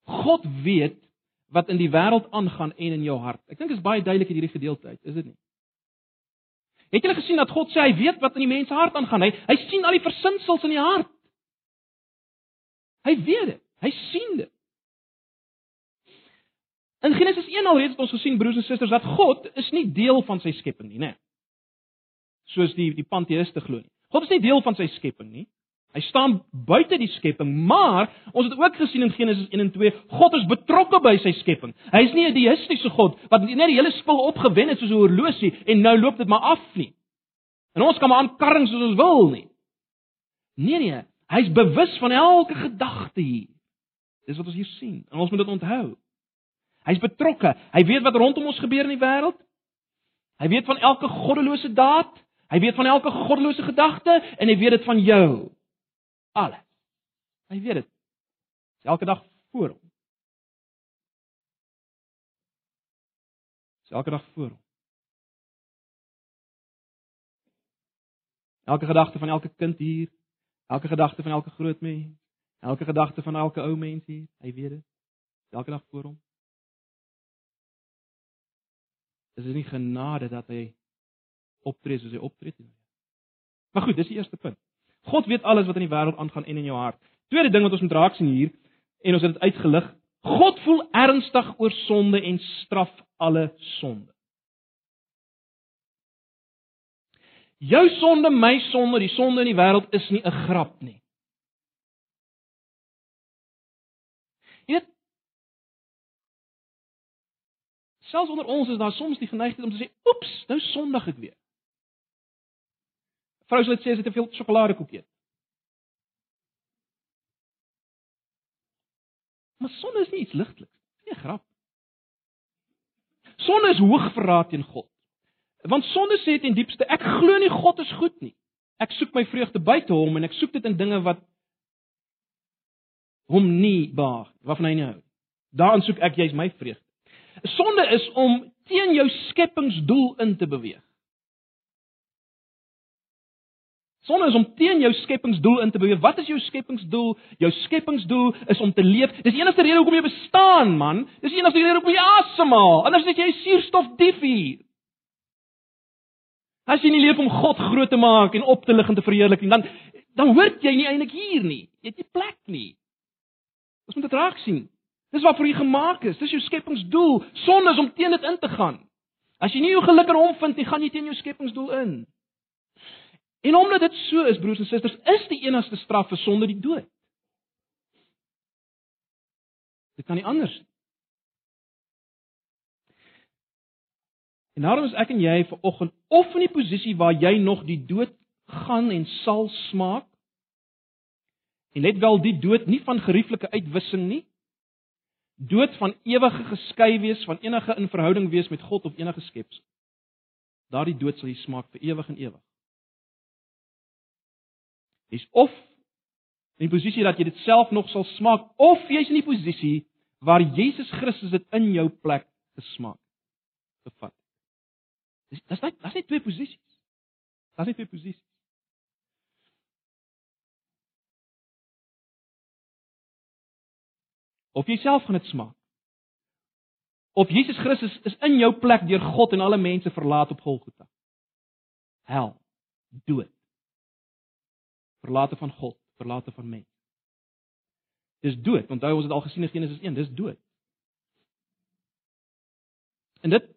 God weet wat in die wêreld aangaan en in jou hart. Ek dink dit is baie duidelik in hierdie gedeelte uit, is dit nie? Het julle gesien dat God sê hy weet wat in die mens se hart aangaan? Hy hy sien al die versinsels in die hart. Hy weet dit. Hy sien dit. In Genesis 1 alreeds het ons gesien broers en susters dat God is nie deel van sy skepping nie, né? Soos die die panteïste glo nie. God is nie deel van sy skepping nie. Hy staan buite die skepping, maar ons het ook gesien in Genesis 1 en 2, God is betrokke by sy skepping. Hy is nie 'n deistiese God wat net die hele spul opgewen het soos 'n horlosie en nou loop dit maar af nie. En ons kan maar aankarring soos ons wil nie. Nee nee, hy's bewus van elke gedagte hier. Dis wat ons hier sien. En ons moet dit onthou. Hy's betrokke. Hy weet wat rondom ons gebeur in die wêreld. Hy weet van elke goddelose daad. Hy weet van elke goddelose gedagte en hy weet dit van jou alles. Hy weet dit. Is elke dag voor hom. Is elke dag voor hom. Elke gedagte van elke kind hier, elke gedagte van elke groot mens, elke gedagte van elke ou mens hier, hy weet dit. Elke dag voor hom. Is dit nie genade dat hy optree soos hy optree nie? Maar goed, dis die eerste punt. God weet alles wat in die wêreld aangaan en in jou hart. Tweede ding wat ons moet raak sien hier en ons het dit uitgelig. God voel ernstig oor sonde en straf alle sonde. Jou sonde, my sonde, die sonde in die wêreld is nie 'n grap nie. Jy weet Selfs onder ons is daar soms die geneigtheid om te sê, "Oeps, nou sondig ek weer." Vrou sê dit sê sy het te veel sjokoladekoek eet. Maar sonde is nie iets ligteliks nie. Nie 'n grap. Sonde is hoogverraad teen God. Want sonde sê ten diepste ek glo nie God is goed nie. Ek soek my vreugde buite hom en ek soek dit in dinge wat hom nie baag, waarvan hy nie hou. Daarin soek ek juis my vreugde. Sonde is om teen jou skepingsdoel in te beweeg. Sonde is om teen jou skepingsdoel in te beweeg. Wat is jou skepingsdoel? Jou skepingsdoel is om te leef. Dis die enigste rede hoekom jy bestaan, man. Dis die enigste rede hoekom jy asemhaal. Anders is jy suurstof dief hier. As jy nie leef om God groot te maak en op te lig en te verheerlik nie, dan dan hoort jy nie eintlik hier nie. Jy het nie plek nie. Ons moet dit raak sien. Dis waarvoor jy gemaak is. Dis jou skepingsdoel. Sonde is om teen dit in te gaan. As jy nie jou geluk in hom vind nie, gaan jy teen jou skepingsdoel in. En omdat dit so is, broers en susters, is die enigste straf vir sonde die dood. Dit kan nie anders nie. En daarom is ek en jy vanoggend of in die posisie waar jy nog die dood gaan en sal smaak. En let wel die dood nie van gerieflike uitwissing nie. Dood van ewige geskei wees van enige in verhouding wees met God of enige skepsel. Daardie dood sal jy smaak vir ewig en ewig. Dis of in die posisie dat jy dit self nog sal smaak of jy's in die posisie waar Jesus Christus dit in jou plek gesmaak bevat. Dis dis net dis net twee posisies. Dis net twee posisies. Of jy self gaan dit smaak. Of Jesus Christus is in jou plek deur God en alle mense verlaat op Golgotha. Hel, dood. Verlate van God, verlate van mense. Dis dood. Onthou ons het al gesien in Genesis 1, dis dood. En dit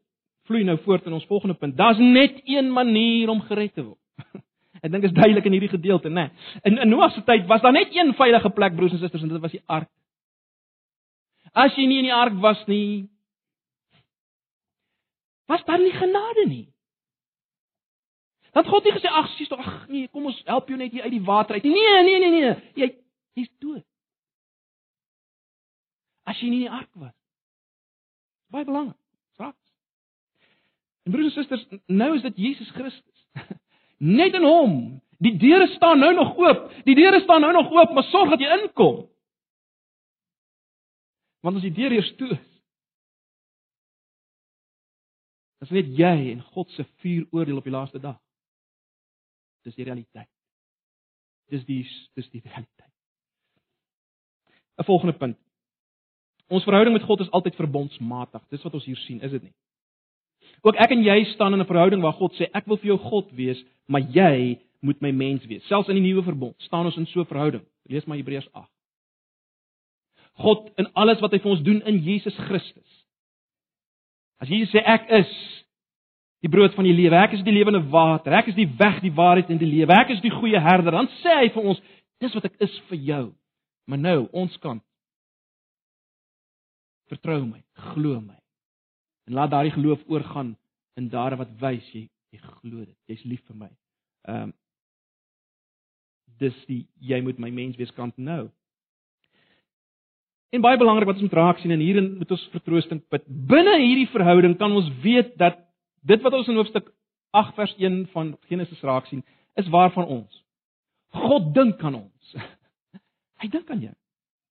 vloei nou voort in ons volgende punt. Daar's net een manier om gered te word. Ek dink dit is duidelik in hierdie gedeelte, né? In in Noag se tyd was daar net een veilige plek, broers en susters, en dit was die ark. As jy nie in die ark was nie, was daar nie genade nie. Dat God nie gesê ag, sies tog, ag nee, kom ons help jou net hier uit die water uit. Nee, nee, nee, nee. Jy jy's dood. As jy nie in die ark was. Baie belangrik. En broers en susters, nou is dit Jesus Christus. Net in hom. Die deure staan nou nog oop. Die deure staan nou nog oop, maar sorg dat jy inkom. Want as die deur eers toe is, dan weet jy en God se vuur oordeel op die laaste dag. Dis die realiteit. Dis die dis die realiteit. 'n Volgende punt. Ons verhouding met God is altyd verbondsmatig. Dis wat ons hier sien, is dit nie? Ook ek en jy staan in 'n verhouding waar God sê ek wil vir jou God wees, maar jy moet my mens wees. Selfs in die nuwe verbond staan ons in so 'n verhouding. Lees maar Hebreërs 8. God in alles wat hy vir ons doen in Jesus Christus. As Jesus sê ek is die brood van die lewe, ek is die lewende water, ek is die weg, die waarheid en die lewe, ek is die goeie herder, dan sê hy vir ons dis wat ek is vir jou. Maar nou, ons kan vertrou my, glo my. En laat daardie geloof oorgaan in dade wat wys jy jy glo dit. Jy's lief vir my. Ehm um, dis die jy moet my mens wees kant nou. En baie belangrik wat ons moet raak sien en hierin moet ons vertroosting put. Binne hierdie verhouding kan ons weet dat dit wat ons in hoofstuk 8 vers 1 van Genesis raak sien, is waar van ons. God dink aan ons. Hy dink aan jou.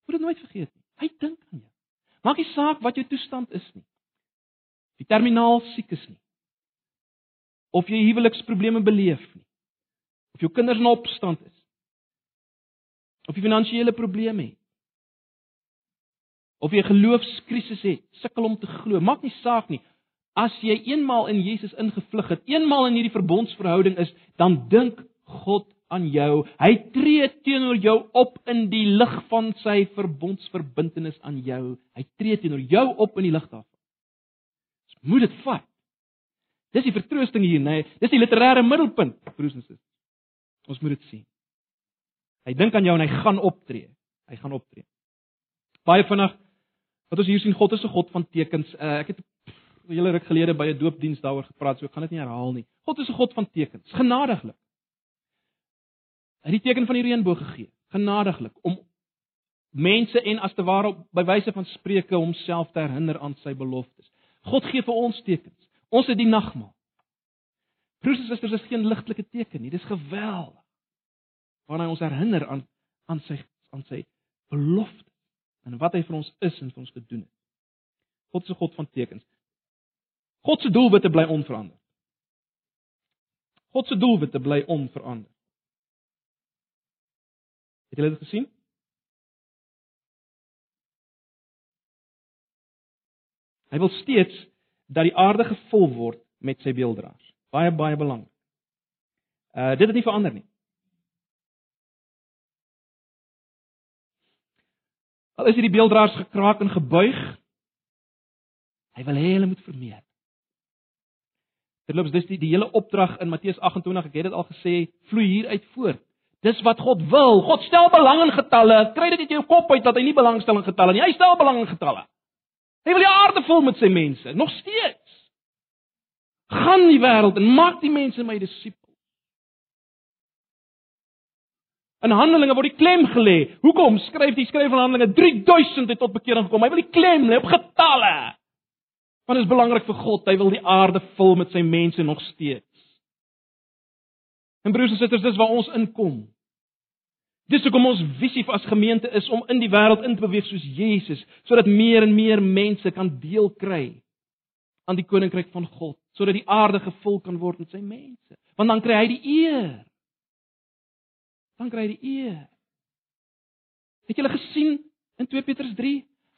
Moet dit nooit vergeet nie. Hy dink aan jou. Maak nie saak wat jou toestand is nie die terminaal siek is nie. Of jy huweliksprobleme beleef nie. Of jou kinders in opstand is. Of jy finansiële probleme het. Of jy 'n geloofskrisis het, sukkel om te glo, maak nie saak nie. As jy eenmaal in Jesus ingevlug het, eenmaal in hierdie verbondsverhouding is, dan dink God aan jou. Hy tree teenoor jou op in die lig van sy verbondsverbintenis aan jou. Hy tree teenoor jou op in die lig daarvan moet dit vat. Dis die vertroosting hier, nê? Nee. Dis die literêre middelpunt, broers en susters. Ons moet dit sien. Hy dink aan jou en hy gaan optree. Hy gaan optree. Baie vinnig wat ons hier sien, God is 'n God van tekens. Uh, ek het 'n hele ruk gelede by 'n doopdiens daaroor gepraat, so ek gaan dit nie herhaal nie. God is 'n God van tekens, genadiglik. Hy het die teken van die reënboog gegee, genadiglik om mense en as te ware by wyse van spreuke homself te herinner aan sy beloftes. God gee vir ons tekens. Ons het die nagmaal. Broers en susters, is geen ligtelike teken nie. Dis geweldig. Wanneer hy ons herinner aan aan sy aan sy belofte en wat hy vir ons is en vir ons gedoen het. God se God van tekens. God se doelwitte bly onveranderd. God se doelwitte bly onveranderd. Het julle dit gesien? Hy wil steeds dat die aarde gevul word met sy beelddraers. Baie baie belangrik. Uh dit het nie verander nie. Al is hierdie beelddraers gekraak en gebuig, hy wil hê hulle moet vermeer. Terloops, dis die die hele opdrag in Matteus 28, ek het dit al gesê, vloei hier uit voort. Dis wat God wil. God stel belang in getalle. Kry dit uit jou kop uit dat hy nie belangstel in getalle nie. Hy stel belang in getalle. Hy wil die aarde vul met sy mense, nog steeds. Gaan die wêreld en maak die mense my disippels. In Handelinge word die klem gelê. Hoekom skryf die skrywer van Handelinge 3000 het tot bekering gekom? Hy wil die klem lê op getalle. Want dit is belangrik vir God. Hy wil die aarde vul met sy mense nog steeds. En broers en susters, dis waar ons inkom. Dis hoekom ons visie as gemeente is om in die wêreld in te beweeg soos Jesus, sodat meer en meer mense kan deel kry aan die koninkryk van God, sodat die aarde gevul kan word met sy mense. Want dan kry hy die eer. Dan kry hy die eer. Het julle gesien in 2 Petrus 3?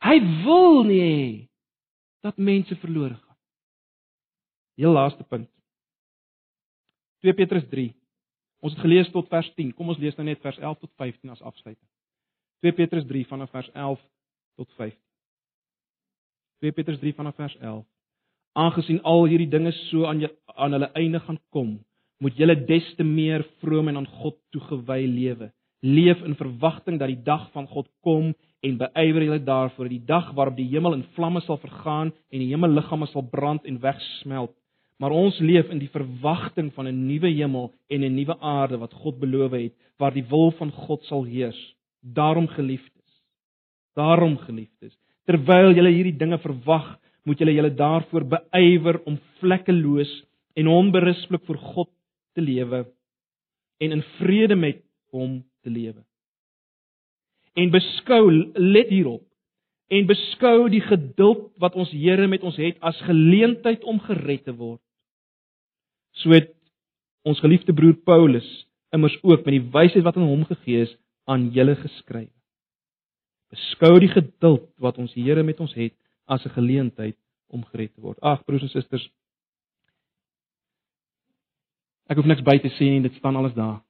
Hy wil nie dat mense verlore gaan. Heel laaste punt. 2 Petrus Ons het gelees tot vers 10. Kom ons lees nou net vers 11 tot 15 as afsluiting. 2 Petrus 3 vanaf vers 11 tot 15. 2 Petrus 3 vanaf vers 11. Aangesien al hierdie dinge so aan aan hulle einde gaan kom, moet julle des te meer vroom en aan God toegewy lewe. Leef in verwagting dat die dag van God kom en beywer julle daarvoor, die dag waarop die hemel in vlamme sal vergaan en die hemelliggame sal brand en wegsmelt Maar ons leef in die verwagting van 'n nuwe hemel en 'n nuwe aarde wat God beloof het, waar die wil van God sal heers. Daarom geliefdes. Daarom geliefdes, terwyl julle hierdie dinge verwag, moet julle julle daarvoor beywer om vlekkeloos en onberispelik voor God te lewe en in vrede met hom te lewe. En beskou, let hierop, en beskou die geduld wat ons Here met ons het as geleentheid om gered te word. So het ons geliefde broer Paulus immers ook met die wysheid wat aan hom gegee is aan julle geskryf. Beskou die geduld wat ons Here met ons het as 'n geleentheid om gered te word. Ag broers en susters, ek hoef niks by te sê nie, dit staan alles daar.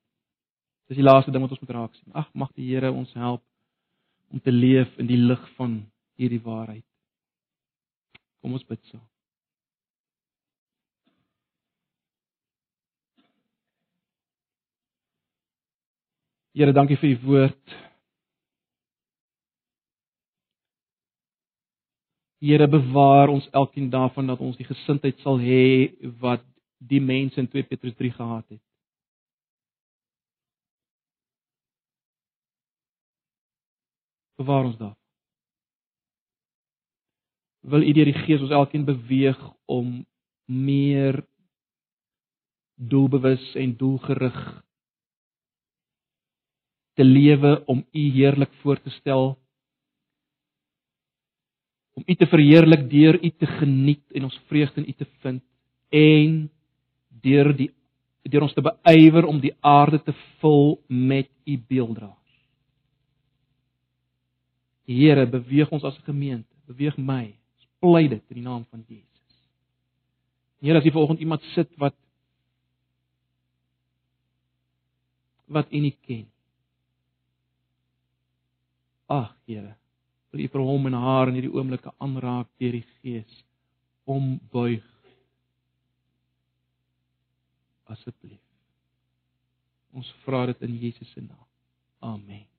Dis die laaste ding wat ons moet raak sien. Ag mag die Here ons help om te leef in die lig van hierdie waarheid. Kom ons bid saam. Here, dankie vir u woord. Here, bewaar ons elkeen daarvan dat ons die gesindheid sal hê wat die mense in 2 Petrus 3 gehad het. Bewaar ons daar. Wil U deur die Gees ons elkeen beweeg om meer doelbewus en doelgerig te lewe om U heerlik voor te stel om U te verheerlik deur U te geniet en ons vreugde in U te vind en deur die deur ons te beywer om die aarde te vul met U beelddraers. Here, beweeg ons as 'n gemeente, beweeg my. Ons pleit dit in die naam van Jesus. Here, as jy vanoggend iemand sit wat wat U nie ken Ag, Here, wil U vir hom en haar in hierdie oomblikke aanraak deur die Gees, ombuig asseblief. Ons vra dit in Jesus se naam. Amen.